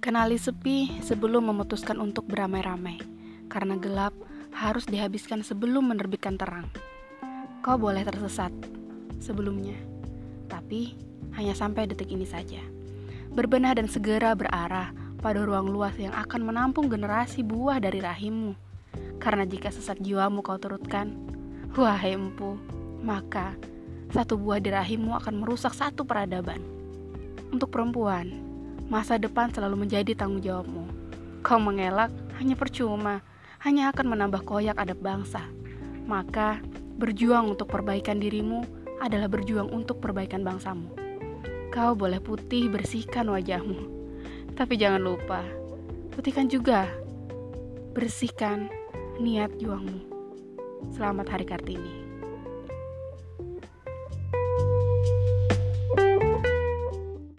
Kenali sepi sebelum memutuskan untuk beramai-ramai, karena gelap harus dihabiskan sebelum menerbitkan terang. Kau boleh tersesat sebelumnya, tapi hanya sampai detik ini saja. Berbenah dan segera berarah pada ruang luas yang akan menampung generasi buah dari rahimmu. Karena jika sesat jiwamu kau turutkan, wahai empu, maka satu buah di rahimmu akan merusak satu peradaban. Untuk perempuan, masa depan selalu menjadi tanggung jawabmu. Kau mengelak hanya percuma, hanya akan menambah koyak adab bangsa. Maka, berjuang untuk perbaikan dirimu adalah berjuang untuk perbaikan bangsamu. Kau boleh putih bersihkan wajahmu, tapi jangan lupa, putihkan juga, bersihkan niat juangmu. Selamat Hari Kartini.